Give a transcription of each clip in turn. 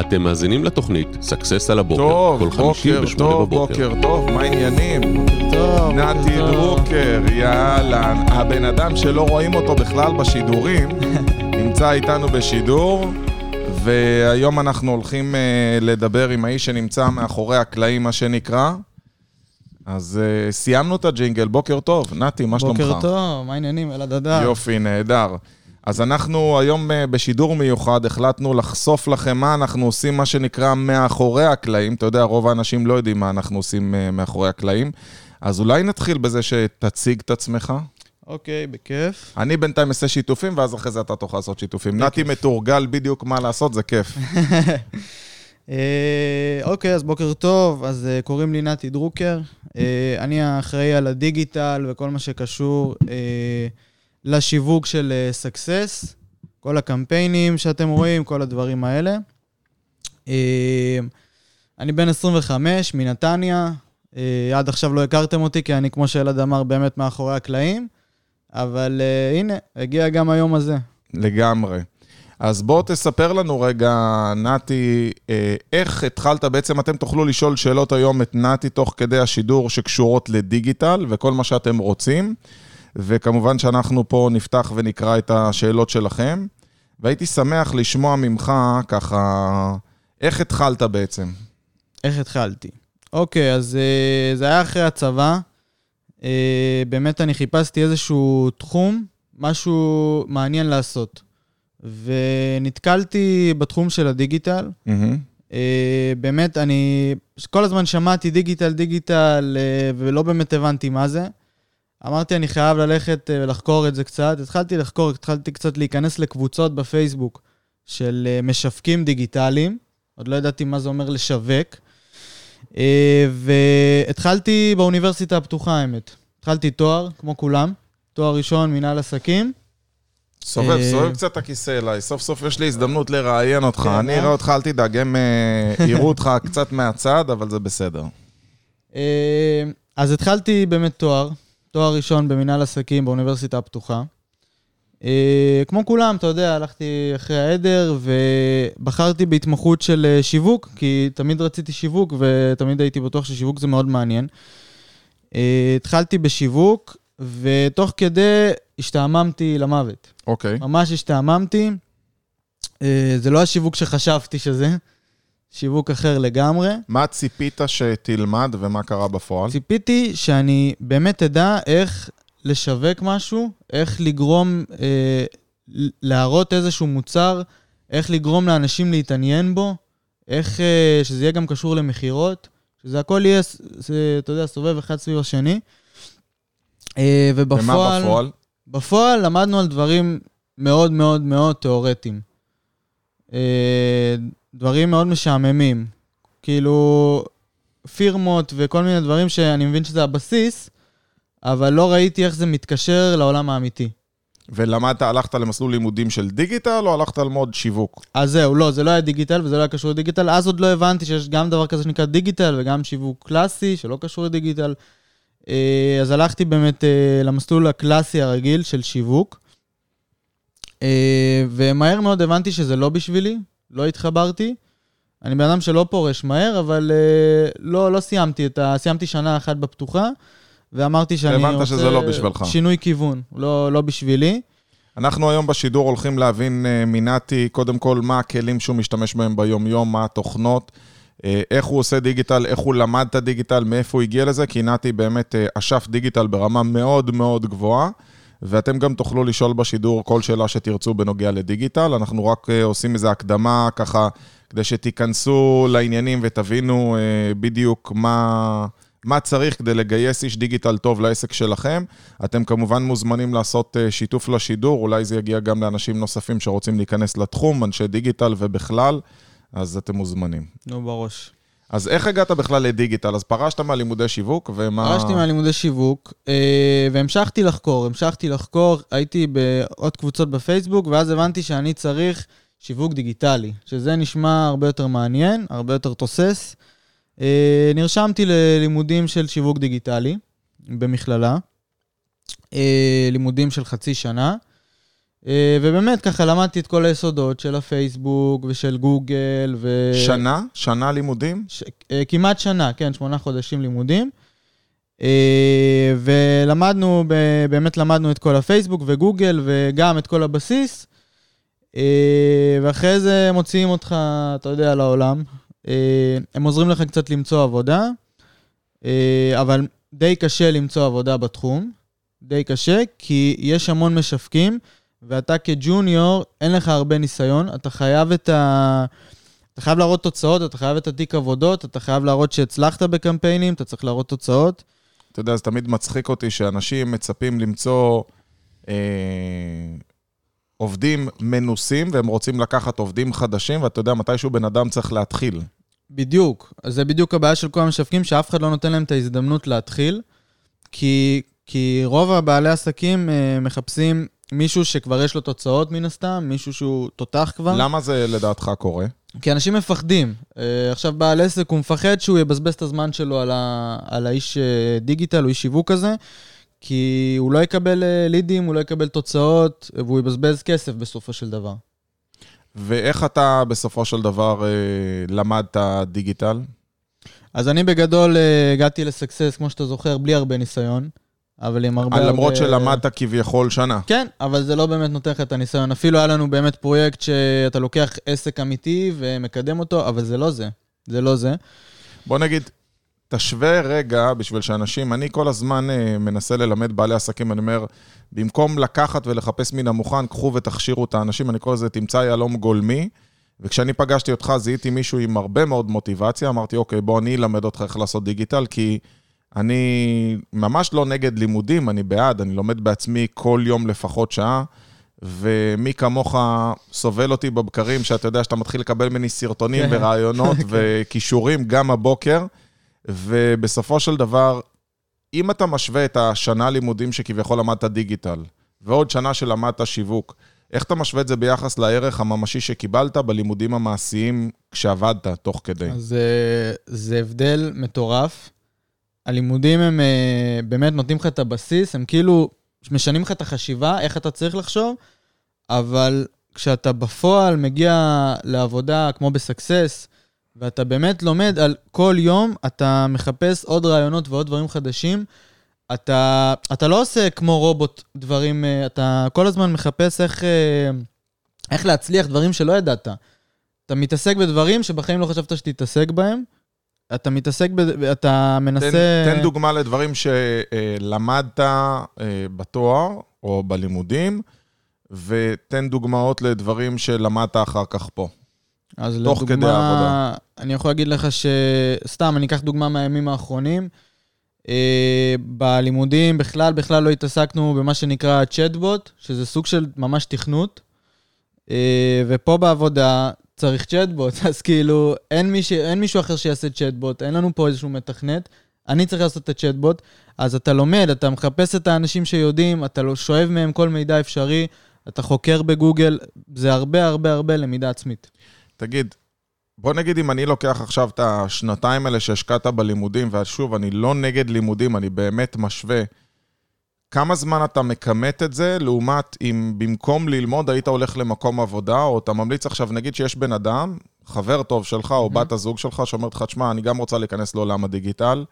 אתם מאזינים לתוכנית סאקסס על הבוקר, טוב, כל חמישי בוקר בשמונה טוב, בבוקר. בוקר טוב, מה העניינים? טוב, נתי טוב. דרוקר, יאללה. הבן אדם שלא רואים אותו בכלל בשידורים, נמצא איתנו בשידור, והיום אנחנו הולכים uh, לדבר עם האיש שנמצא מאחורי הקלעים, מה שנקרא. אז uh, סיימנו את הג'ינגל, בוקר טוב. נתי, מה שלומך? בוקר טוב, מה העניינים? אלעד הדר. יופי, נהדר. אז אנחנו היום אה, בשידור מיוחד החלטנו לחשוף לכם מה אנחנו עושים, מה שנקרא מאחורי הקלעים. אתה יודע, רוב האנשים לא יודעים מה אנחנו עושים אה, מאחורי הקלעים. אז אולי נתחיל בזה שתציג את עצמך. אוקיי, בכיף. אני בינתיים אעשה שיתופים, ואז אחרי זה אתה תוכל לעשות שיתופים. נתי מתורגל בדיוק מה לעשות, זה כיף. אה, אוקיי, אז בוקר טוב. אז אה, קוראים לי נתי דרוקר. אה, אני האחראי על הדיגיטל וכל מה שקשור אה, לשיווק של סקסס. כל הקמפיינים שאתם רואים, כל הדברים האלה. אה, אני בן 25, מנתניה. אה, עד עכשיו לא הכרתם אותי, כי אני, כמו שאלעד אמר, באמת מאחורי הקלעים. אבל אה, הנה, הגיע גם היום הזה. לגמרי. אז בוא תספר לנו רגע, נתי, אה, איך התחלת, בעצם אתם תוכלו לשאול שאלות היום את נתי תוך כדי השידור שקשורות לדיגיטל וכל מה שאתם רוצים, וכמובן שאנחנו פה נפתח ונקרא את השאלות שלכם, והייתי שמח לשמוע ממך ככה, איך התחלת בעצם? איך התחלתי? אוקיי, אז uh, זה היה אחרי הצבא. Uh, באמת אני חיפשתי איזשהו תחום, משהו מעניין לעשות. ונתקלתי בתחום של הדיגיטל. מהמם. Uh, באמת, אני כל הזמן שמעתי דיגיטל, דיגיטל, uh, ולא באמת הבנתי מה זה. אמרתי, אני חייב ללכת uh, ולחקור את זה קצת. התחלתי לחקור, התחלתי קצת להיכנס לקבוצות בפייסבוק של uh, משווקים דיגיטליים. עוד לא ידעתי מה זה אומר לשווק. Uh, והתחלתי באוניברסיטה הפתוחה, האמת. התחלתי תואר, כמו כולם. תואר ראשון, מנהל עסקים. סובב, אה, סובב קצת את הכיסא אליי, סוף סוף יש לי הזדמנות לראיין אותך. כן, אני אה? אראה אותך, אל תדאג, הם אה, יראו אותך קצת מהצד, אבל זה בסדר. אה, אז התחלתי באמת תואר, תואר ראשון במנהל עסקים באוניברסיטה הפתוחה. אה, כמו כולם, אתה יודע, הלכתי אחרי העדר ובחרתי בהתמחות של אה, שיווק, כי תמיד רציתי שיווק ותמיד הייתי בטוח ששיווק זה מאוד מעניין. אה, התחלתי בשיווק, ותוך כדי השתעממתי למוות. אוקיי. ממש השתעממתי. זה לא השיווק שחשבתי שזה, שיווק אחר לגמרי. מה ציפית שתלמד ומה קרה בפועל? ציפיתי שאני באמת אדע איך לשווק משהו, איך לגרום, אה, להראות איזשהו מוצר, איך לגרום לאנשים להתעניין בו, איך אה, שזה יהיה גם קשור למכירות, שזה הכל יהיה, זה, אתה יודע, סובב אחד סביב השני. אה, ומה ובפועל... בפועל? בפועל למדנו על דברים מאוד מאוד מאוד תיאורטיים. אה, דברים מאוד משעממים. כאילו, פירמות וכל מיני דברים שאני מבין שזה הבסיס, אבל לא ראיתי איך זה מתקשר לעולם האמיתי. ולמדת, הלכת למסלול לימודים של דיגיטל, או הלכת ללמוד שיווק? אז זהו, לא, זה לא היה דיגיטל וזה לא היה קשור לדיגיטל. אז עוד לא הבנתי שיש גם דבר כזה שנקרא דיגיטל וגם שיווק קלאסי שלא קשור לדיגיטל. אה, אז הלכתי באמת אה, למסלול הקלאסי הרגיל של שיווק. אה, ומהר מאוד הבנתי שזה לא בשבילי, לא התחברתי. אני בן אדם שלא פורש מהר, אבל אה, לא, לא סיימתי את ה... סיימתי שנה אחת בפתוחה, ואמרתי שאני הבנת רוצה... שזה לא בשבילך. שינוי כיוון, לא, לא בשבילי. אנחנו היום בשידור הולכים להבין אה, מנתי, קודם כל, מה הכלים שהוא משתמש בהם ביום-יום, מה התוכנות, אה, איך הוא עושה דיגיטל, איך הוא למד את הדיגיטל, מאיפה הוא הגיע לזה, כי נתי באמת אה, אשף דיגיטל ברמה מאוד מאוד גבוהה. ואתם גם תוכלו לשאול בשידור כל שאלה שתרצו בנוגע לדיגיטל. אנחנו רק אה, עושים איזו הקדמה ככה, כדי שתיכנסו לעניינים ותבינו אה, בדיוק מה, מה צריך כדי לגייס איש דיגיטל טוב לעסק שלכם. אתם כמובן מוזמנים לעשות אה, שיתוף לשידור, אולי זה יגיע גם לאנשים נוספים שרוצים להיכנס לתחום, אנשי דיגיטל ובכלל, אז אתם מוזמנים. נו, בראש. אז איך הגעת בכלל לדיגיטל? אז פרשת מהלימודי שיווק, ומה... פרשתי מהלימודי שיווק, אה, והמשכתי לחקור, המשכתי לחקור, הייתי בעוד קבוצות בפייסבוק, ואז הבנתי שאני צריך שיווק דיגיטלי, שזה נשמע הרבה יותר מעניין, הרבה יותר תוסס. אה, נרשמתי ללימודים של שיווק דיגיטלי במכללה, אה, לימודים של חצי שנה, ובאמת, ככה למדתי את כל היסודות של הפייסבוק ושל גוגל, ו... שנה? שנה לימודים? ש... אה, כמעט שנה, כן, שמונה חודשים לימודים. אה, ולמדנו, באמת למדנו את כל הפייסבוק וגוגל וגם את כל הבסיס. אה, ואחרי זה מוציאים אותך, אתה יודע, לעולם. אה, הם עוזרים לך קצת למצוא עבודה, אה, אבל די קשה למצוא עבודה בתחום. די קשה, כי יש המון משווקים, ואתה כג'וניור, אין לך הרבה ניסיון, אתה חייב את ה... אתה חייב להראות תוצאות, אתה חייב את התיק עבודות, אתה חייב להראות שהצלחת בקמפיינים, אתה צריך להראות תוצאות. אתה יודע, זה תמיד מצחיק אותי שאנשים מצפים למצוא אה, עובדים מנוסים, והם רוצים לקחת עובדים חדשים, ואתה יודע, מתישהו בן אדם צריך להתחיל. בדיוק. אז זה בדיוק הבעיה של כל המשווקים, שאף אחד לא נותן להם את ההזדמנות להתחיל, כי, כי רוב הבעלי עסקים אה, מחפשים מישהו שכבר יש לו תוצאות מן הסתם, מישהו שהוא תותח כבר. למה זה לדעתך קורה? כי אנשים מפחדים. אה, עכשיו, בעל עסק, הוא מפחד שהוא יבזבז את הזמן שלו על, ה, על האיש אה, דיגיטל או איש שיווק הזה, כי הוא לא יקבל אה, לידים, הוא לא יקבל תוצאות, והוא יבזבז כסף בסופו של דבר. ואיך אתה בסופו של דבר למדת דיגיטל? אז אני בגדול הגעתי לסקסס, כמו שאתה זוכר, בלי הרבה ניסיון, אבל עם הרבה... למרות הרבה... שלמדת כביכול שנה. כן, אבל זה לא באמת נותן לך את הניסיון. אפילו היה לנו באמת פרויקט שאתה לוקח עסק אמיתי ומקדם אותו, אבל זה לא זה. זה לא זה. בוא נגיד, תשווה רגע בשביל שאנשים, אני כל הזמן אה, מנסה ללמד בעלי עסקים, אני אומר, במקום לקחת ולחפש מן המוכן, קחו ותכשירו את האנשים, אני קורא לזה תמצא יהלום גולמי. וכשאני פגשתי אותך, זיהיתי מישהו עם הרבה מאוד מוטיבציה, אמרתי, אוקיי, בוא אני אלמד אותך איך לעשות דיגיטל, כי אני ממש לא נגד לימודים, אני בעד, אני לומד בעצמי כל יום לפחות שעה, ומי כמוך סובל אותי בבקרים, שאתה יודע שאתה מתחיל לקבל ממני סרטונים כן. ורעיונות. וכישורים גם הבוקר, ובסופו של דבר, אם אתה משווה את השנה לימודים שכביכול למדת דיגיטל, ועוד שנה שלמדת שיווק, איך אתה משווה את זה ביחס לערך הממשי שקיבלת בלימודים המעשיים כשעבדת תוך כדי? אז אה, זה הבדל מטורף. הלימודים הם אה, באמת נותנים לך את הבסיס, הם כאילו משנים לך את החשיבה, איך אתה צריך לחשוב, אבל כשאתה בפועל מגיע לעבודה כמו בסקסס, ואתה באמת לומד על כל יום, אתה מחפש עוד רעיונות ועוד דברים חדשים. אתה, אתה לא עושה כמו רובוט דברים, אה, אתה כל הזמן מחפש איך, אה, איך להצליח דברים שלא ידעת. אתה מתעסק בדברים שבחיים לא חשבת שתתעסק בהם. אתה מתעסק, ב, אתה מנסה... תן, תן דוגמה לדברים שלמדת אה, בתואר או בלימודים, ותן דוגמאות לדברים שלמדת אחר כך פה. אז תוך לדוגמה, כדי העבודה. אני יכול להגיד לך שסתם, אני אקח דוגמה מהימים האחרונים. אה, בלימודים בכלל, בכלל לא התעסקנו במה שנקרא צ'טבוט, שזה סוג של ממש תכנות. אה, ופה בעבודה צריך צ'טבוט, אז כאילו, אין, מיש, אין מישהו אחר שיעשה צ'טבוט, אין לנו פה איזשהו מתכנת. אני צריך לעשות את הצ'טבוט, אז אתה לומד, אתה מחפש את האנשים שיודעים, אתה לא שואב מהם כל מידע אפשרי, אתה חוקר בגוגל, זה הרבה הרבה הרבה למידה עצמית. תגיד, בוא נגיד אם אני לוקח עכשיו את השנתיים האלה שהשקעת בלימודים, ושוב, אני לא נגד לימודים, אני באמת משווה. כמה זמן אתה מכמת את זה, לעומת אם במקום ללמוד היית הולך למקום עבודה, או אתה ממליץ עכשיו, נגיד שיש בן אדם, חבר טוב שלך או בת הזוג שלך, שאומרת לך, תשמע, אני גם רוצה להיכנס לעולם הדיגיטל,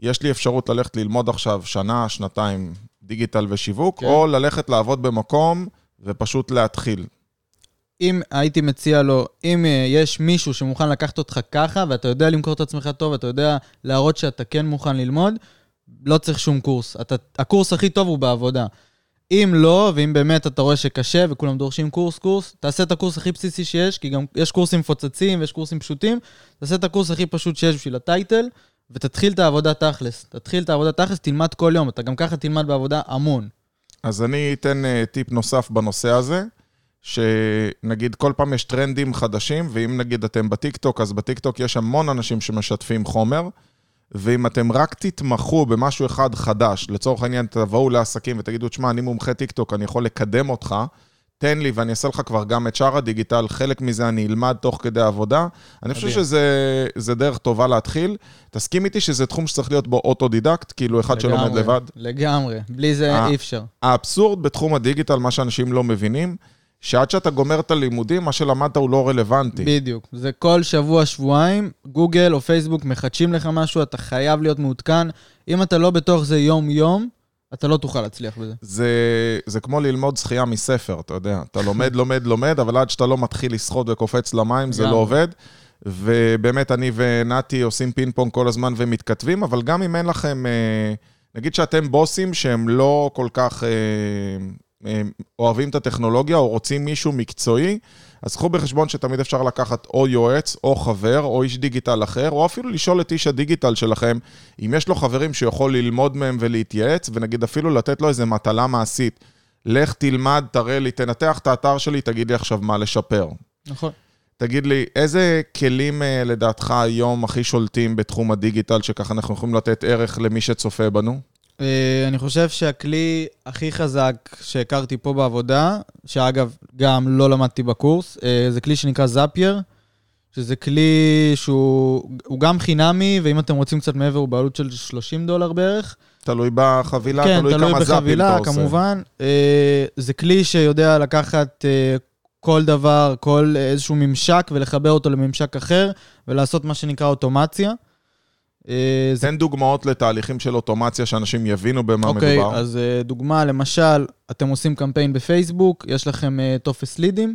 יש לי אפשרות ללכת ללמוד עכשיו שנה, שנתיים דיגיטל ושיווק, כן. או ללכת לעבוד במקום ופשוט להתחיל. אם הייתי מציע לו, אם אה, יש מישהו שמוכן לקחת אותך ככה, ואתה יודע למכור את עצמך טוב, ואתה יודע להראות שאתה כן מוכן ללמוד, לא צריך שום קורס. אתה, הקורס הכי טוב הוא בעבודה. אם לא, ואם באמת אתה רואה שקשה וכולם דורשים קורס, קורס, תעשה את הקורס הכי בסיסי שיש, כי גם יש קורסים מפוצצים ויש קורסים פשוטים, תעשה את הקורס הכי פשוט שיש בשביל ה title, ותתחיל את העבודה תכלס. תתחיל את העבודה תכלס, תלמד כל יום, אתה גם ככה תלמד בעבודה המון. אז אני אתן uh, טיפ נוסף בנושא הזה, שנגיד כל פעם יש טרנדים חדשים, ואם נגיד אתם בטיקטוק, אז בטיקטוק יש המון אנשים שמשתפים חומר, ואם אתם רק תתמכו במשהו אחד חדש, לצורך העניין תבואו לעסקים ותגידו, תשמע, אני מומחה טיקטוק, אני יכול לקדם אותך, תן לי ואני אעשה לך כבר גם את שאר הדיגיטל, חלק מזה אני אלמד תוך כדי עבודה. אני חושב. שזה דרך טובה להתחיל. תסכים איתי שזה תחום שצריך להיות בו אוטודידקט, כאילו אחד שלומד לגמרי, לבד. לגמרי, בלי זה אה. אי אפשר. האבסורד בתחום הדיגיטל, מה שאנשים לא מבינים, שעד שאתה גומר את הלימודים, מה שלמדת הוא לא רלוונטי. בדיוק. זה כל שבוע, שבועיים, גוגל או פייסבוק מחדשים לך משהו, אתה חייב להיות מעודכן. אם אתה לא בתוך זה יום-יום, אתה לא תוכל להצליח בזה. זה, זה כמו ללמוד שחייה מספר, אתה יודע. אתה לומד, לומד, לומד, אבל עד שאתה לא מתחיל לשחות וקופץ למים, זה לא. עובד. ובאמת, אני ונתי עושים פינג פונג כל הזמן ומתכתבים, אבל גם אם אין לכם, אה, נגיד שאתם בוסים שהם לא כל כך אה, אוהבים את הטכנולוגיה או רוצים מישהו מקצועי, אז קחו בחשבון שתמיד אפשר לקחת או יועץ, או חבר, או איש דיגיטל אחר, או אפילו לשאול את איש הדיגיטל שלכם, אם יש לו חברים שיכול ללמוד מהם ולהתייעץ, ונגיד אפילו לתת לו איזה מטלה מעשית. לך תלמד, תראה לי, תנתח את האתר שלי, תגיד לי עכשיו מה לשפר. נכון. תגיד לי, איזה כלים אה, לדעתך היום הכי שולטים בתחום הדיגיטל, שככה אנחנו יכולים לתת ערך למי שצופה בנו? אה, אני חושב שהכלי הכי חזק שהכרתי פה בעבודה, שאגב, גם לא למדתי בקורס, אה, זה כלי שנקרא זאפייר, שזה כלי שהוא הוא גם חינמי, ואם אתם רוצים קצת מעבר, הוא בעלות של 30 דולר בערך. תלוי בחבילה, כן, תלוי, תלוי כמה זאפים בחבילה, אתה עושה. כמובן. אה, זה כלי שיודע לקחת כל דבר, כל איזשהו ממשק, ולחבר אותו לממשק אחר, ולעשות מה שנקרא אוטומציה. אה, זה תן דוגמאות לתהליכים של אוטומציה, שאנשים יבינו במה אוקיי, מדובר. אז אה, דוגמה, למשל, אתם עושים קמפיין בפייסבוק, יש לכם אה, טופס לידים.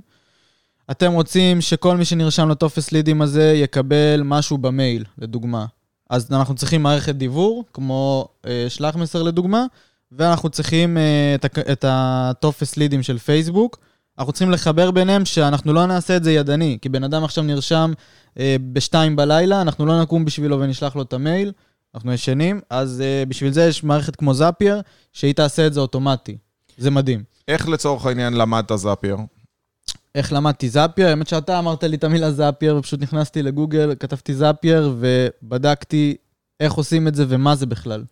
אתם רוצים שכל מי שנרשם לטופס לידים הזה יקבל משהו במייל, לדוגמה. אז אנחנו צריכים מערכת דיוור, כמו אה, שלח מסר לדוגמה, ואנחנו צריכים אה, את הטופס לידים של פייסבוק. אנחנו צריכים לחבר ביניהם שאנחנו לא נעשה את זה ידני, כי בן אדם עכשיו נרשם אה, בשתיים בלילה, אנחנו לא נקום בשבילו ונשלח לו את המייל, אנחנו ישנים, אז uh, בשביל זה יש מערכת כמו זאפייר, שהיא תעשה את זה אוטומטי. זה מדהים. איך לצורך העניין למדת זאפייר? איך למדתי זאפייר? האמת שאתה אמרת לי את המילה זאפייר, ופשוט נכנסתי לגוגל, כתבתי זאפייר, ובדקתי איך עושים את זה ומה זה בכלל.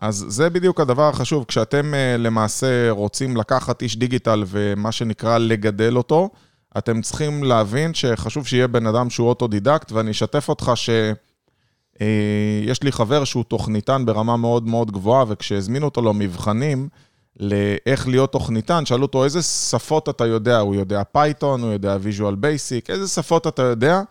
אז זה בדיוק הדבר החשוב, כשאתם אה, למעשה רוצים לקחת איש דיגיטל ומה שנקרא לגדל אותו, אתם צריכים להבין שחשוב שיהיה בן אדם שהוא אוטודידקט, ואני אשתף אותך שיש לי חבר שהוא תוכניתן ברמה מאוד מאוד גבוהה, וכשהזמינו אותו למבחנים, לאיך להיות תוכניתן, שאלו אותו איזה שפות אתה יודע, הוא יודע פייתון, הוא יודע Visual Basic, איזה שפות אתה יודע?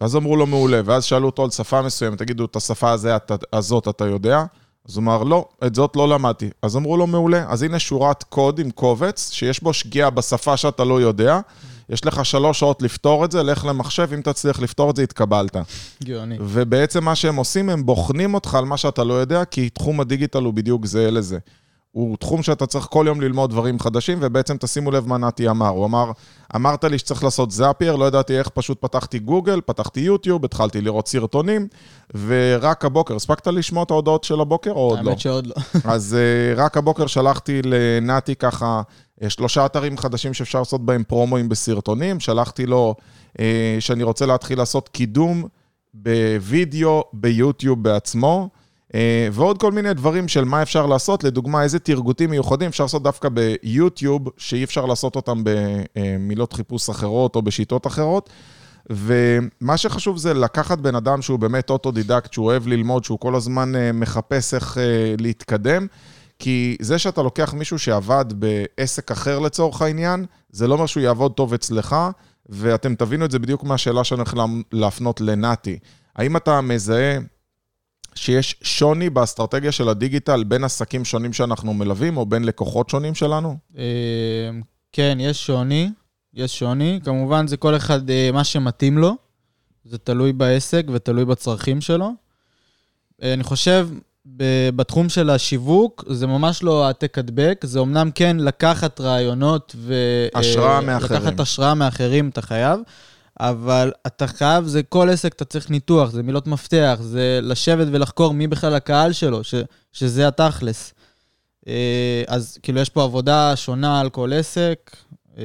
ואז אמרו לו מעולה, ואז שאלו אותו על שפה מסוימת, תגידו, את השפה הזה, הזאת אתה יודע? אז הוא אמר, לא, את זאת לא למדתי. אז אמרו לו, מעולה, אז הנה שורת קוד עם קובץ, שיש בו שגיאה בשפה שאתה לא יודע, יש לך שלוש שעות לפתור את זה, לך למחשב, אם תצליח לפתור את זה, התקבלת. גאוני. ובעצם מה שהם עושים, הם בוחנים אותך על מה שאתה לא יודע, כי תחום הדיגיטל הוא בדיוק זהה לזה. הוא תחום שאתה צריך כל יום ללמוד דברים חדשים, ובעצם תשימו לב מה נתי אמר. הוא אמר, אמרת לי שצריך לעשות זאפייר, לא ידעתי איך, פשוט פתחתי גוגל, פתחתי יוטיוב, התחלתי לראות סרטונים, ורק הבוקר, הספקת לשמוע את ההודעות של הבוקר או עוד לא? האמת שעוד לא. אז uh, רק הבוקר שלחתי לנתי ככה אה, שלושה אתרים חדשים שאפשר לעשות בהם פרומואים בסרטונים, שלחתי לו אה, שאני רוצה להתחיל לעשות קידום בווידאו ביוטיוב בעצמו, ועוד כל מיני דברים של מה אפשר לעשות, לדוגמה, איזה טרגוטים מיוחדים אפשר לעשות דווקא ביוטיוב, שאי אפשר לעשות אותם במילות חיפוש אחרות או בשיטות אחרות. ומה שחשוב זה לקחת בן אדם שהוא באמת אוטודידקט, שהוא אוהב ללמוד, שהוא כל הזמן אה, מחפש איך אה, להתקדם, כי זה שאתה לוקח מישהו שעבד בעסק אחר לצורך העניין, זה לא אומר שהוא יעבוד טוב אצלך, ואתם תבינו את זה בדיוק מהשאלה שאני הולך לה- להפנות לנתי. האם אתה מזהה שיש שוני באסטרטגיה של הדיגיטל בין עסקים שונים שאנחנו מלווים, או בין לקוחות שונים שלנו? אה, כן, יש שוני. יש שוני. כמובן, זה כל אחד אה, מה שמתאים לו. זה תלוי בעסק ותלוי בצרכים שלו. אה, אני חושב, בתחום של השיווק, זה ממש לא העתק הדבק, זה אמנם כן לקחת רעיונות ו... השראה אה, מאחרים. לקחת השראה מאחרים, אתה חייב, אבל אתה חייב, זה כל עסק, אתה צריך ניתוח, זה מילות מפתח, זה לשבת ולחקור מי בכלל הקהל שלו, ש, שזה התכלס. אה, אז כאילו, יש פה עבודה שונה על כל עסק, אה,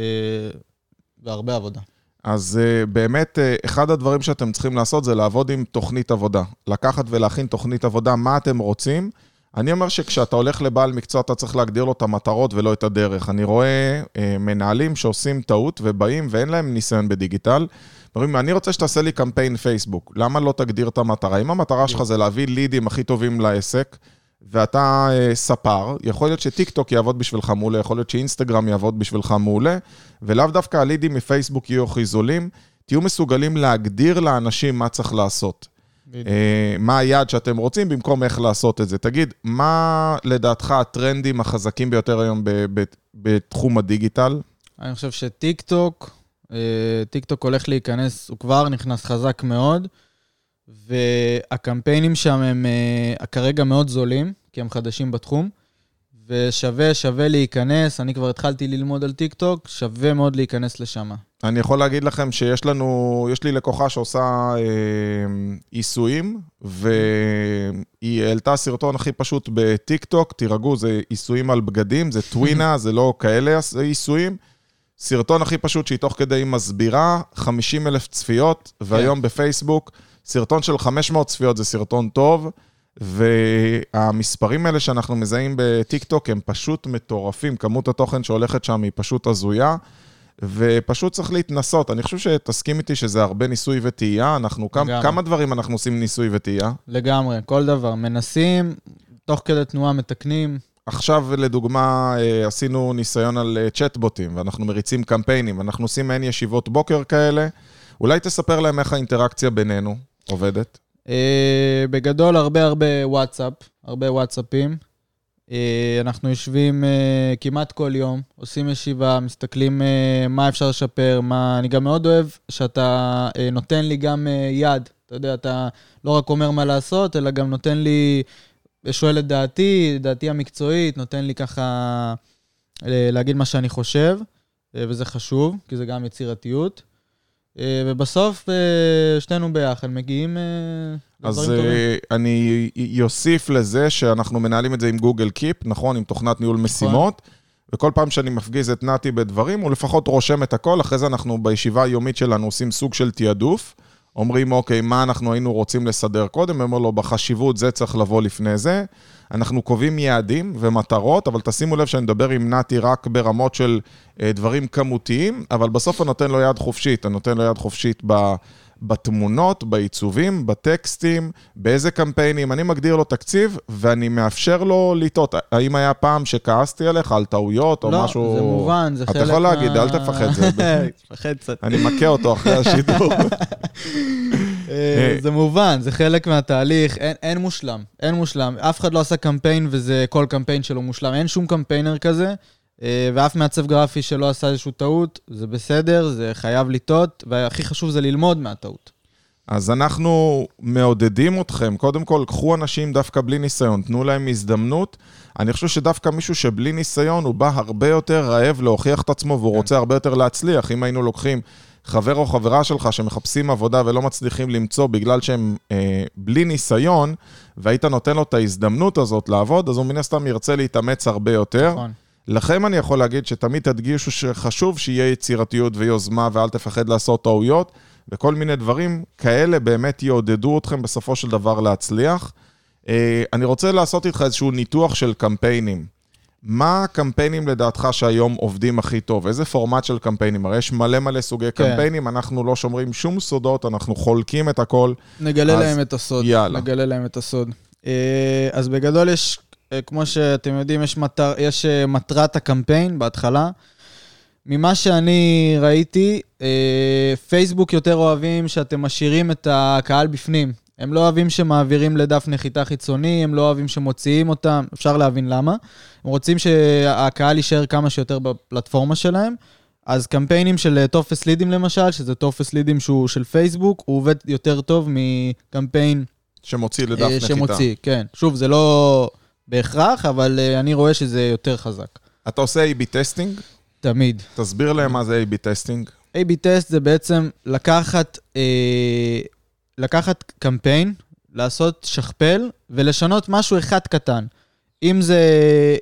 והרבה עבודה. אז uh, באמת, אחד הדברים שאתם צריכים לעשות זה לעבוד עם תוכנית עבודה. לקחת ולהכין תוכנית עבודה, מה אתם רוצים, אני אומר שכשאתה הולך לבעל מקצוע, אתה צריך להגדיר לו את המטרות ולא את הדרך. אני רואה אה, מנהלים שעושים טעות ובאים ואין להם ניסיון בדיגיטל. אומרים, אני רוצה שתעשה לי קמפיין פייסבוק. למה לא תגדיר את המטרה? אם המטרה שלך זה להביא לידים הכי טובים לעסק, ואתה אה, ספר, יכול להיות שטיק טוק יעבוד בשבילך מעולה, יכול להיות שאינסטגרם יעבוד בשבילך מעולה, ולאו דווקא הלידים מפייסבוק יהיו הכי זולים. תהיו מסוגלים להגדיר לאנשים מה צריך לעשות. אה, מה היעד שאתם רוצים, במקום איך לעשות את זה. תגיד, מה לדעתך הטרנדים החזקים ביותר היום בתחום הדיגיטל? אני חושב שטיק טוק, אה, טיק טוק הולך להיכנס, הוא כבר נכנס חזק מאוד, והקמפיינים שם הם אה, כרגע מאוד זולים, כי הם חדשים בתחום. ושווה, שווה להיכנס, אני כבר התחלתי ללמוד על טיק טוק, שווה מאוד להיכנס לשם. אני יכול להגיד לכם שיש לנו, יש לי לקוחה שעושה אה, עיסויים, והיא העלתה סרטון הכי פשוט בטיק טוק, תירגעו, זה עיסויים על בגדים, זה טווינא, זה לא כאלה עיסויים. סרטון הכי פשוט שהיא תוך כדי מסבירה, 50 אלף צפיות, והיום כן. בפייסבוק, סרטון של 500 צפיות זה סרטון טוב. והמספרים האלה שאנחנו מזהים בטיקטוק הם פשוט מטורפים, כמות התוכן שהולכת שם היא פשוט הזויה, ופשוט צריך להתנסות. אני חושב שתסכים איתי שזה הרבה ניסוי וטעייה, אנחנו, כמה, כמה דברים אנחנו עושים ניסוי וטעייה? לגמרי, כל דבר. מנסים, תוך כדי תנועה מתקנים. עכשיו, לדוגמה, אה, עשינו ניסיון על אה, צ'טבוטים, ואנחנו מריצים קמפיינים, אנחנו עושים מעין ישיבות בוקר כאלה. אולי תספר להם איך האינטראקציה בינינו עובדת. Uh, בגדול, הרבה הרבה וואטסאפ, הרבה וואטסאפים. Uh, אנחנו יושבים uh, כמעט כל יום, עושים ישיבה, מסתכלים מה אפשר לשפר, מה... אני גם מאוד אוהב שאתה נותן לי גם יד. אתה יודע, אתה לא רק אומר מה לעשות, אלא גם נותן לי, שואל את דעתי, דעתי המקצועית, נותן לי ככה להגיד מה שאני חושב, וזה חשוב, כי זה גם יצירתיות. אה, ובסוף אה, שנינו ביחד מגיעים אה, לדברים טובים. אז אני אוסיף לזה שאנחנו מנהלים את זה עם גוגל קיפ, נכון? עם תוכנת ניהול נכון. משימות. וכל פעם שאני מפגיז את נתי בדברים, הוא לפחות רושם את הכל, אחרי זה אנחנו בישיבה היומית שלנו עושים סוג של תעדוף. אומרים, אוקיי, מה אנחנו היינו רוצים לסדר קודם? אומר לו, בחשיבות זה צריך לבוא לפני זה. אנחנו קובעים יעדים ומטרות, אבל תשימו לב שאני מדבר עם נתי רק ברמות של אה, דברים כמותיים, אבל בסוף אני נותן לו יד חופשית, אני נותן לו יד חופשית ב... בתמונות, בעיצובים, בטקסטים, באיזה קמפיינים. אני מגדיר לו תקציב, ואני מאפשר לו לטעות. האם היה פעם שכעסתי עליך על טעויות או לא, משהו... לא, זה מובן, זה חלק מה... אתה יכול להגיד, אל תפחד. זה... מפחד קצת. אני מכה אותו אחרי השידור. אה, זה מובן, זה חלק מהתהליך, אין, אין מושלם, אין מושלם. אף אחד לא עשה קמפיין וזה כל קמפיין שלו מושלם, אין שום קמפיינר כזה. אה, ואף מעצב גרפי שלא עשה איזושהי טעות, זה בסדר, זה חייב לטעות, והכי חשוב זה ללמוד מהטעות. אז אנחנו מעודדים אתכם, קודם כל, קחו אנשים דווקא בלי ניסיון, תנו להם הזדמנות. אני חושב שדווקא מישהו שבלי ניסיון, הוא בא הרבה יותר רעב להוכיח את עצמו, והוא כן. רוצה הרבה יותר להצליח. אם היינו לוקחים חבר או חברה שלך שמחפשים עבודה ולא מצליחים למצוא בגלל שהם אה, בלי ניסיון, והיית נותן לו את ההזדמנות הזאת לעבוד, אז הוא מן הסתם ירצה להתאמץ הרבה יותר. נכון. לכם אני יכול להגיד שתמיד תדגישו שחשוב שיהיה יצירתיות ויוזמה ואל תפחד לעשות טעויות, וכל מיני דברים כאלה באמת יעודדו אתכם בסופו של דבר להצליח. אה, אני רוצה לעשות איתך איזשהו ניתוח של קמפיינים. מה הקמפיינים לדעתך שהיום עובדים הכי טוב? איזה פורמט של קמפיינים? הרי יש מלא מלא סוגי כן. קמפיינים, אנחנו לא שומרים שום סודות, אנחנו חולקים את הכל. נגלה אז... להם את הסוד. יאללה. נגלה להם את הסוד. אה, אז בגדול יש כמו שאתם יודעים, יש, מטר, יש אה, מטרת הקמפיין בהתחלה. ממה שאני ראיתי, אה, פייסבוק יותר אוהבים שאתם משאירים את הקהל בפנים. הם לא אוהבים שמעבירים לדף נחיתה חיצוני, הם לא אוהבים שמוציאים אותם, אפשר להבין למה. הם רוצים שהקהל יישאר כמה שיותר בפלטפורמה שלהם. אז קמפיינים של טופס לידים למשל, שזה טופס לידים שהוא של פייסבוק, הוא עובד יותר טוב מקמפיין... שמוציא לדף נחיתה. שמוציא, כן. שוב, זה לא... בהכרח, אבל אה, אני רואה שזה יותר חזק. אתה עושה A-B testing? תמיד. תסביר להם מה זה A-B testing. A-B test זה בעצם לקחת, אה, לקחת קמפיין, לעשות שכפול ולשנות משהו אחד קטן. אם זה,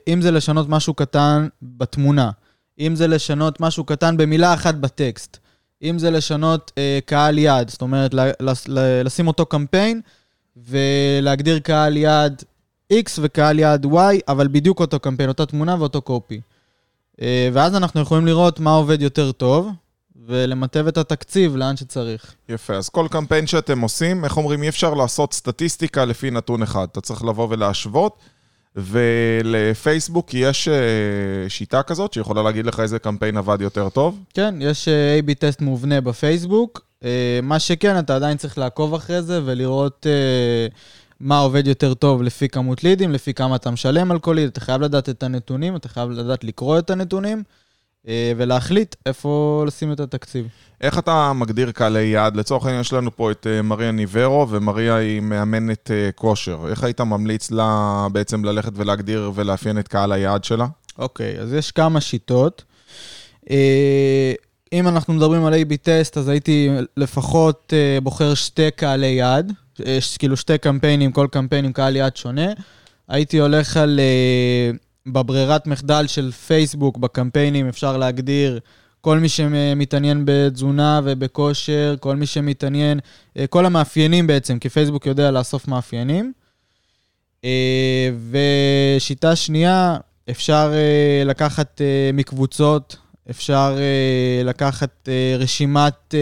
אם זה לשנות משהו קטן בתמונה, אם זה לשנות משהו קטן במילה אחת בטקסט, אם זה לשנות אה, קהל יעד, זאת אומרת, לשים אותו קמפיין ולהגדיר קהל יעד X וקהל יעד Y, אבל בדיוק אותו קמפיין, אותה תמונה ואותו קופי. אה, ואז אנחנו יכולים לראות מה עובד יותר טוב, ולמטב את התקציב לאן שצריך. יפה, אז כל קמפיין שאתם עושים, איך אומרים, אי אפשר לעשות סטטיסטיקה לפי נתון אחד. אתה צריך לבוא ולהשוות, ולפייסבוק יש אה, שיטה כזאת שיכולה להגיד לך איזה קמפיין עבד יותר טוב. כן, יש אה, A-B טסט מובנה בפייסבוק. מה שכן, אתה עדיין צריך לעקוב אחרי זה ולראות מה עובד יותר טוב לפי כמות לידים, לפי כמה אתה משלם על כל ליד. אתה חייב לדעת את הנתונים, אתה חייב לדעת לקרוא את הנתונים, אה, ולהחליט איפה לשים את התקציב. איך אתה מגדיר קהלי יעד? לצורך העניין יש לנו פה את אה, מריה ניברו, ומריה היא מאמנת אה, כושר. איך היית ממליץ לה בעצם ללכת ולהגדיר ולאפיין את קהל היעד שלה? אוקיי, אז יש כמה שיטות. אם אנחנו מדברים על A-B טסט, אז הייתי לפחות בוחר שתי קהלי יעד, יש כאילו שתי קמפיינים, כל קמפיין עם קהל יעד שונה. הייתי הולך על, אה, בברירת מחדל של פייסבוק, בקמפיינים אפשר להגדיר כל מי שמתעניין בתזונה ובכושר, כל מי שמתעניין, אה, כל המאפיינים בעצם, כי פייסבוק יודע לאסוף מאפיינים. אה, ושיטה שנייה, אפשר לקחת מקבוצות, אפשר לקחת רשימת,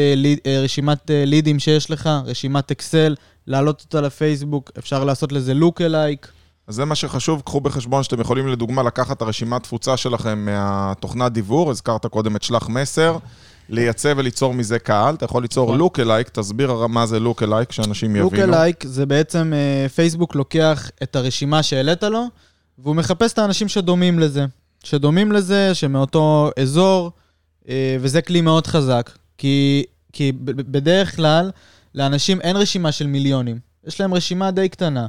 רשימת לידים שיש לך, רשימת אקסל, להעלות אותה לפייסבוק, אפשר לעשות לזה לוק אלייק. אז זה מה שחשוב, קחו בחשבון שאתם יכולים לדוגמה לקחת את הרשימת תפוצה שלכם מהתוכנת דיוור, הזכרת קודם את שלח מסר, לייצא וליצור מזה קהל, אתה יכול ליצור נכון. לוק אלייק, תסביר מה זה לוק אלייק, שאנשים לוק יבינו. אלייק זה בעצם, אה, פייסבוק לוקח את הרשימה שהעלית לו, והוא מחפש את האנשים שדומים לזה. שדומים לזה, שמאותו אזור, אה, וזה כלי מאוד חזק. כי, כי בדרך כלל, לאנשים אין רשימה של מיליונים. יש להם רשימה די קטנה.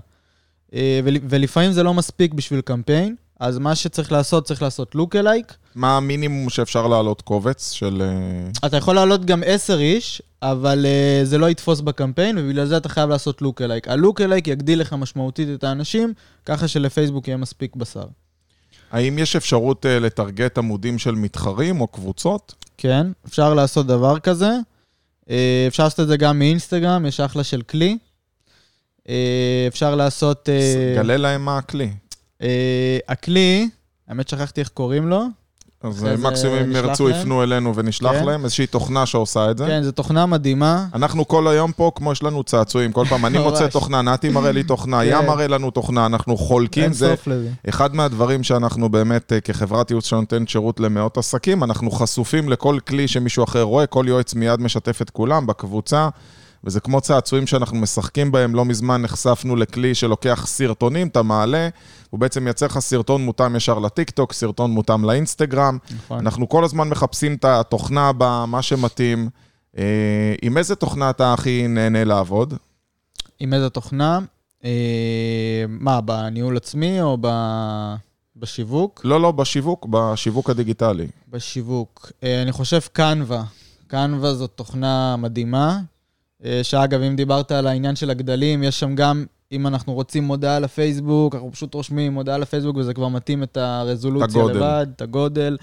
אה, ול, ולפעמים זה לא מספיק בשביל קמפיין, אז מה שצריך לעשות, צריך לעשות לוק אלייק. מה המינימום שאפשר להעלות קובץ של... אה, אתה יכול להעלות גם 10 איש, אבל uh, זה לא יתפוס בקמפיין, ובגלל זה אתה חייב לעשות לוק אלייק. הלוק אלייק יגדיל לך משמעותית את האנשים, ככה שלפייסבוק יהיה מספיק בשר. האם יש אפשרות אה, לטרגט עמודים של מתחרים או קבוצות? כן, אפשר לעשות דבר כזה. אה, אפשר לעשות את זה גם מאינסטגרם, יש אחלה של כלי. אה, אפשר לעשות... אה, גלה להם מה הכלי. הכלי, האמת שכחתי איך קוראים לו. אז אה, מקסימום אם נשלח ירצו? יפנו אלינו ונשלח כן. להם, איזושהי תוכנה שעושה את זה. כן, זו תוכנה מדהימה. אנחנו כל היום פה, כמו יש לנו צעצועים, כל פעם אני מוצא. תוכנה, נתי מראה לי תוכנה, כן. ים מראה לנו תוכנה, אנחנו חולקים, זה. אחד מהדברים שאנחנו באמת, אה, כחברת ייעוץ שנותנת שירות למאות עסקים, אנחנו חשופים לכל כלי שמישהו אחר רואה, כל יועץ מיד משתף את כולם בקבוצה, וזה כמו צעצועים שאנחנו משחקים בהם. לא מזמן נחשפנו לכלי שלוקח סרטונים, אתה מעלה, הוא בעצם מייצר לך סרטון מותאם ישר לטיקטוק, סרטון מותאם לאינסטגרם. נכון. אנחנו כל הזמן מחפשים את התוכנה הבאה, מה שמתאים. אה, עם איזה תוכנה אתה הכי נהנה לעבוד? עם איזה תוכנה? אה, מה, בניהול עצמי או ב... בשיווק? לא, לא, בשיווק, בשיווק הדיגיטלי. בשיווק. אה, אני חושב קנווה. קנווה זאת תוכנה מדהימה, שאגב, אם דיברת על העניין של הגדלים, יש שם גם, אם אנחנו רוצים מודעה לפייסבוק, אנחנו פשוט רושמים מודעה לפייסבוק וזה כבר מתאים את הרזולוציה את הגודל. לבד, את הגודל.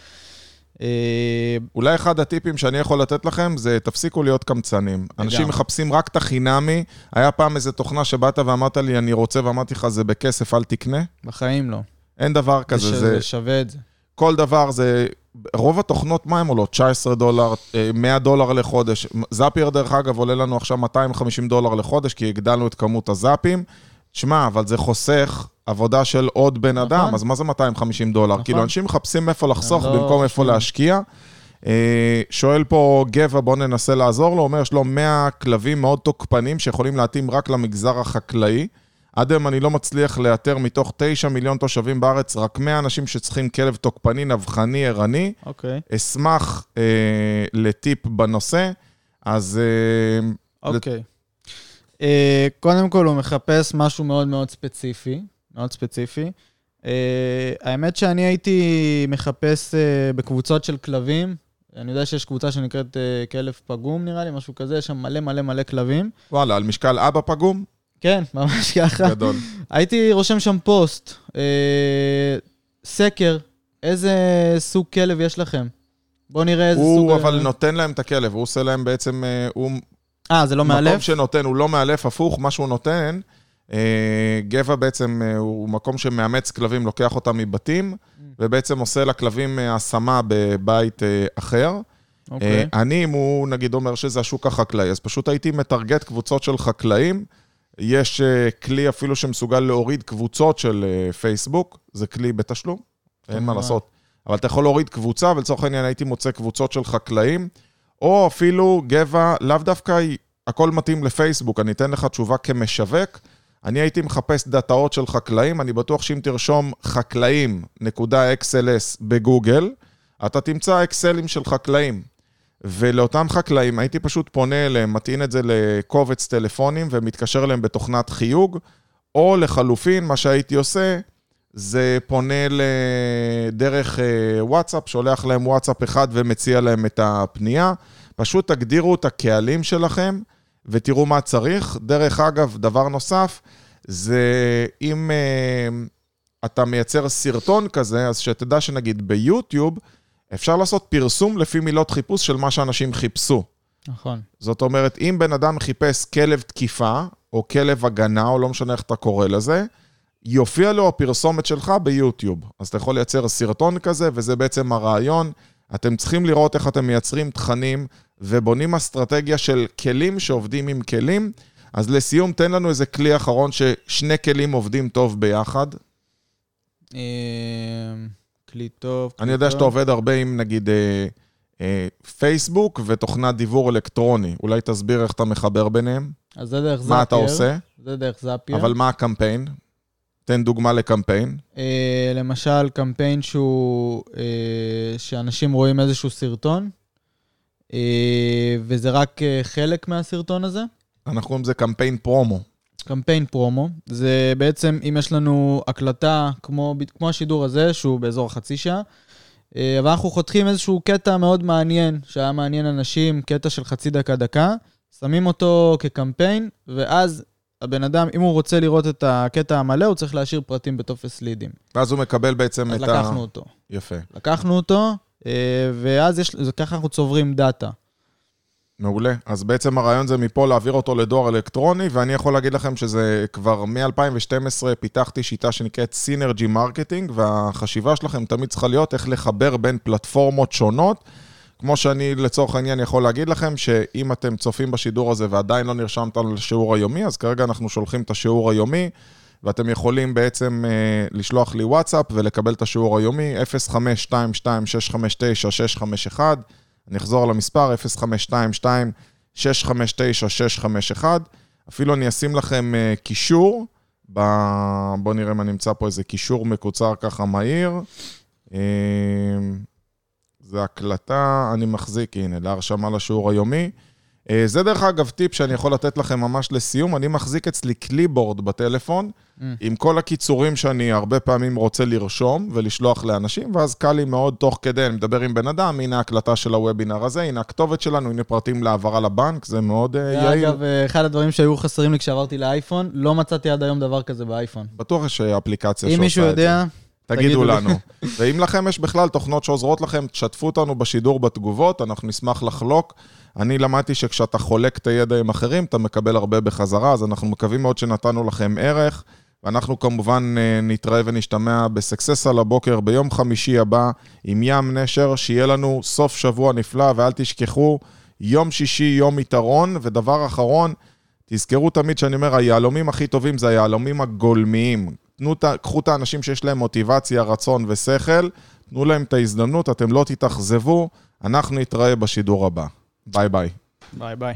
אה, אולי אחד הטיפים שאני יכול לתת לכם זה תפסיקו להיות קמצנים. אנשים לגמרי. מחפשים רק את החינמי. היה פעם איזו תוכנה שבאת ואמרת לי, אני רוצה, ואמרתי לך, זה בכסף, אל תקנה. בחיים לא. אין דבר כזה, זה, זה... זה שווה את זה. כל דבר זה... רוב התוכנות, מה הן עולות? 19 דולר, אה, 100 דולר לחודש. זאפייר, דרך אגב, עולה לנו עכשיו 250 דולר לחודש, כי הגדלנו את כמות הזאפים. שמע, אבל זה חוסך עבודה של עוד בן נכון. אדם, אז מה זה 250 דולר? נכון. כאילו, אנשים מחפשים איפה לחסוך לא במקום איפה. להשקיע. אה, שואל פה גבע, בוא ננסה לעזור לו, אומר, יש לו 100 כלבים מאוד תוקפנים שיכולים להתאים רק למגזר החקלאי. עד היום אני לא מצליח לאתר מתוך 9 מיליון תושבים בארץ, רק 100 אנשים שצריכים כלב תוקפני, נבחני, ערני. אוקיי. אשמח אה, לטיפ בנושא. אז אה, אוקיי. אה, קודם כל, הוא מחפש משהו מאוד מאוד ספציפי, מאוד ספציפי. אה, האמת שאני הייתי מחפש אה, בקבוצות של כלבים. אני יודע שיש קבוצה שנקראת אה, כלב פגום, נראה לי, משהו כזה, יש שם מלא מלא מלא כלבים. וואלה, על משקל אבא פגום? כן, ממש ככה. גדול. הייתי רושם שם פוסט, אה, סקר, איזה סוג כלב יש לכם? בואו נראה איזה סוג... הוא אה, אבל נותן להם את הכלב, הוא עושה להם בעצם, אה, הוא אה, זה לא מקום מאלף? שנותן, הוא לא מאלף, הפוך, מה שהוא נותן, אה, גבע בעצם אה, הוא מקום שמאמץ כלבים, לוקח אותם מבתים, ובעצם עושה לכלבים אה, השמה בבית אה, אחר. אוקיי. אה, אני, אם הוא נגיד אומר שזה השוק החקלאי, אז פשוט הייתי מטרגט קבוצות של חקלאים. יש אה, כלי אפילו שמסוגל להוריד קבוצות של אה, פייסבוק, זה כלי בתשלום, אין מה כמובן. לעשות. אבל אתה יכול להוריד קבוצה, ולצורך העניין הייתי מוצא קבוצות של חקלאים, או אפילו גבע, לאו דווקא הכל מתאים לפייסבוק, אני אתן לך תשובה כמשווק. אני הייתי מחפש דאטאות של חקלאים, אני בטוח שאם תרשום חקלאים.xls בגוגל, אתה תמצא אקסלים של חקלאים. ולאותם חקלאים הייתי פשוט פונה אליהם, מטעין את זה לקובץ טלפונים ומתקשר אליהם בתוכנת חיוג, או לחלופין, מה שהייתי עושה, זה פונה לדרך אה, וואטסאפ, שולח להם וואטסאפ אחד ומציע להם את הפנייה. פשוט תגדירו את הקהלים שלכם ותראו מה צריך. דרך אגב, דבר נוסף, זה אם אה, אתה מייצר סרטון כזה, אז שתדע שנגיד ביוטיוב, אפשר לעשות פרסום לפי מילות חיפוש של מה שאנשים חיפשו. נכון. זאת אומרת, אם בן אדם חיפש כלב תקיפה, או כלב הגנה, או לא משנה איך אתה קורא לזה, יופיע לו הפרסומת שלך ביוטיוב. אז אתה יכול לייצר סרטון כזה, וזה בעצם הרעיון. אתם צריכים לראות איך אתם מייצרים תכנים ובונים אסטרטגיה של כלים שעובדים עם כלים. אז לסיום, תן לנו איזה כלי אחרון ששני כלים עובדים טוב ביחד. כלי טוב. כלי אני יודע טוב. שאתה עובד הרבה עם נגיד אה, אה, פייסבוק ותוכנת דיוור אלקטרוני. אולי תסביר איך אתה מחבר ביניהם? אז זה דרך זאפייר. מה אתה עושה? זה דרך זאפייר. אבל מה הקמפיין? תן דוגמה לקמפיין. אה, למשל, קמפיין שהוא, אה, שאנשים רואים איזשהו סרטון, אה, וזה רק אה, חלק מהסרטון הזה. אנחנו קוראים לזה קמפיין פרומו. קמפיין פרומו, זה בעצם אם יש לנו הקלטה כמו, כמו השידור הזה, שהוא באזור החצי שעה, אה, אבל אנחנו חותכים איזשהו קטע מאוד מעניין, שהיה מעניין אנשים, קטע של חצי דקה-דקה, שמים אותו כקמפיין, ואז הבן אדם, אם הוא רוצה לראות את הקטע המלא, הוא צריך להשאיר פרטים בטופס לידים. ואז הוא מקבל בעצם אז את ה... לקחנו אותו. יפה. לקחנו אותו, אה, ואז יש, ככה אנחנו צוברים דאטה. מעולה. אז בעצם הרעיון זה מפה להעביר אותו לדואר אלקטרוני, ואני יכול להגיד לכם שזה כבר מ-2012 פיתחתי שיטה שנקראת synergy marketing, והחשיבה שלכם תמיד צריכה להיות איך לחבר בין פלטפורמות שונות. כמו שאני לצורך העניין יכול להגיד לכם, שאם אתם צופים בשידור הזה ועדיין לא נרשמתם לשיעור היומי, אז כרגע אנחנו שולחים את השיעור היומי, ואתם יכולים בעצם אה, לשלוח לי וואטסאפ ולקבל את השיעור היומי, 0522-659-651. אני אחזור על המספר, 0522-659-651. אפילו אני אשים לכם אה, קישור, ב... בואו נראה אם אני אמצא פה איזה קישור מקוצר ככה מהיר. אה, זה הקלטה, אני מחזיק, הנה, להרשמה לשיעור היומי. אה, זה דרך אגב טיפ שאני יכול לתת לכם ממש לסיום, אני מחזיק אצלי קליבורד בטלפון, Mm. עם כל הקיצורים שאני הרבה פעמים רוצה לרשום ולשלוח לאנשים, ואז קל לי מאוד תוך כדי, אני מדבר עם בן אדם, הנה ההקלטה של הוובינר הזה, הנה הכתובת שלנו, הנה פרטים להעברה לבנק, זה מאוד אה, יעיל. אגב, אה, אחד הדברים שהיו חסרים לי כשעברתי לאייפון, לא מצאתי עד היום דבר כזה באייפון. בטוח יש אפליקציה אם שעושה מישהו את זה. יודע, תגידו תגידו לי. לנו. ואם לכם יש בכלל תוכנות שעוזרות לכם, תשתפו אותנו בשידור בתגובות, אנחנו נשמח לחלוק. אני למדתי שכשאתה חולק את הידע עם אחרים, אתה מקבל הרבה בחזרה, אז אנחנו מקווים מאוד שנתנו לכם ערך. ואנחנו כמובן אה, נתראה ונשתמע בסקסס על הבוקר ביום חמישי הבא עם ים נשר, שיהיה לנו סוף שבוע נפלא, ואל תשכחו, יום שישי יום יתרון, ודבר אחרון, תזכרו תמיד שאני אומר, היהלומים הכי טובים זה היהלומים הגולמיים. תנו, קחו את האנשים שיש להם מוטיבציה, רצון ושכל, תנו להם את ההזדמנות, אתם לא תתאכזבו, אנחנו נתראה בשידור הבא. Bye bye. Bye bye.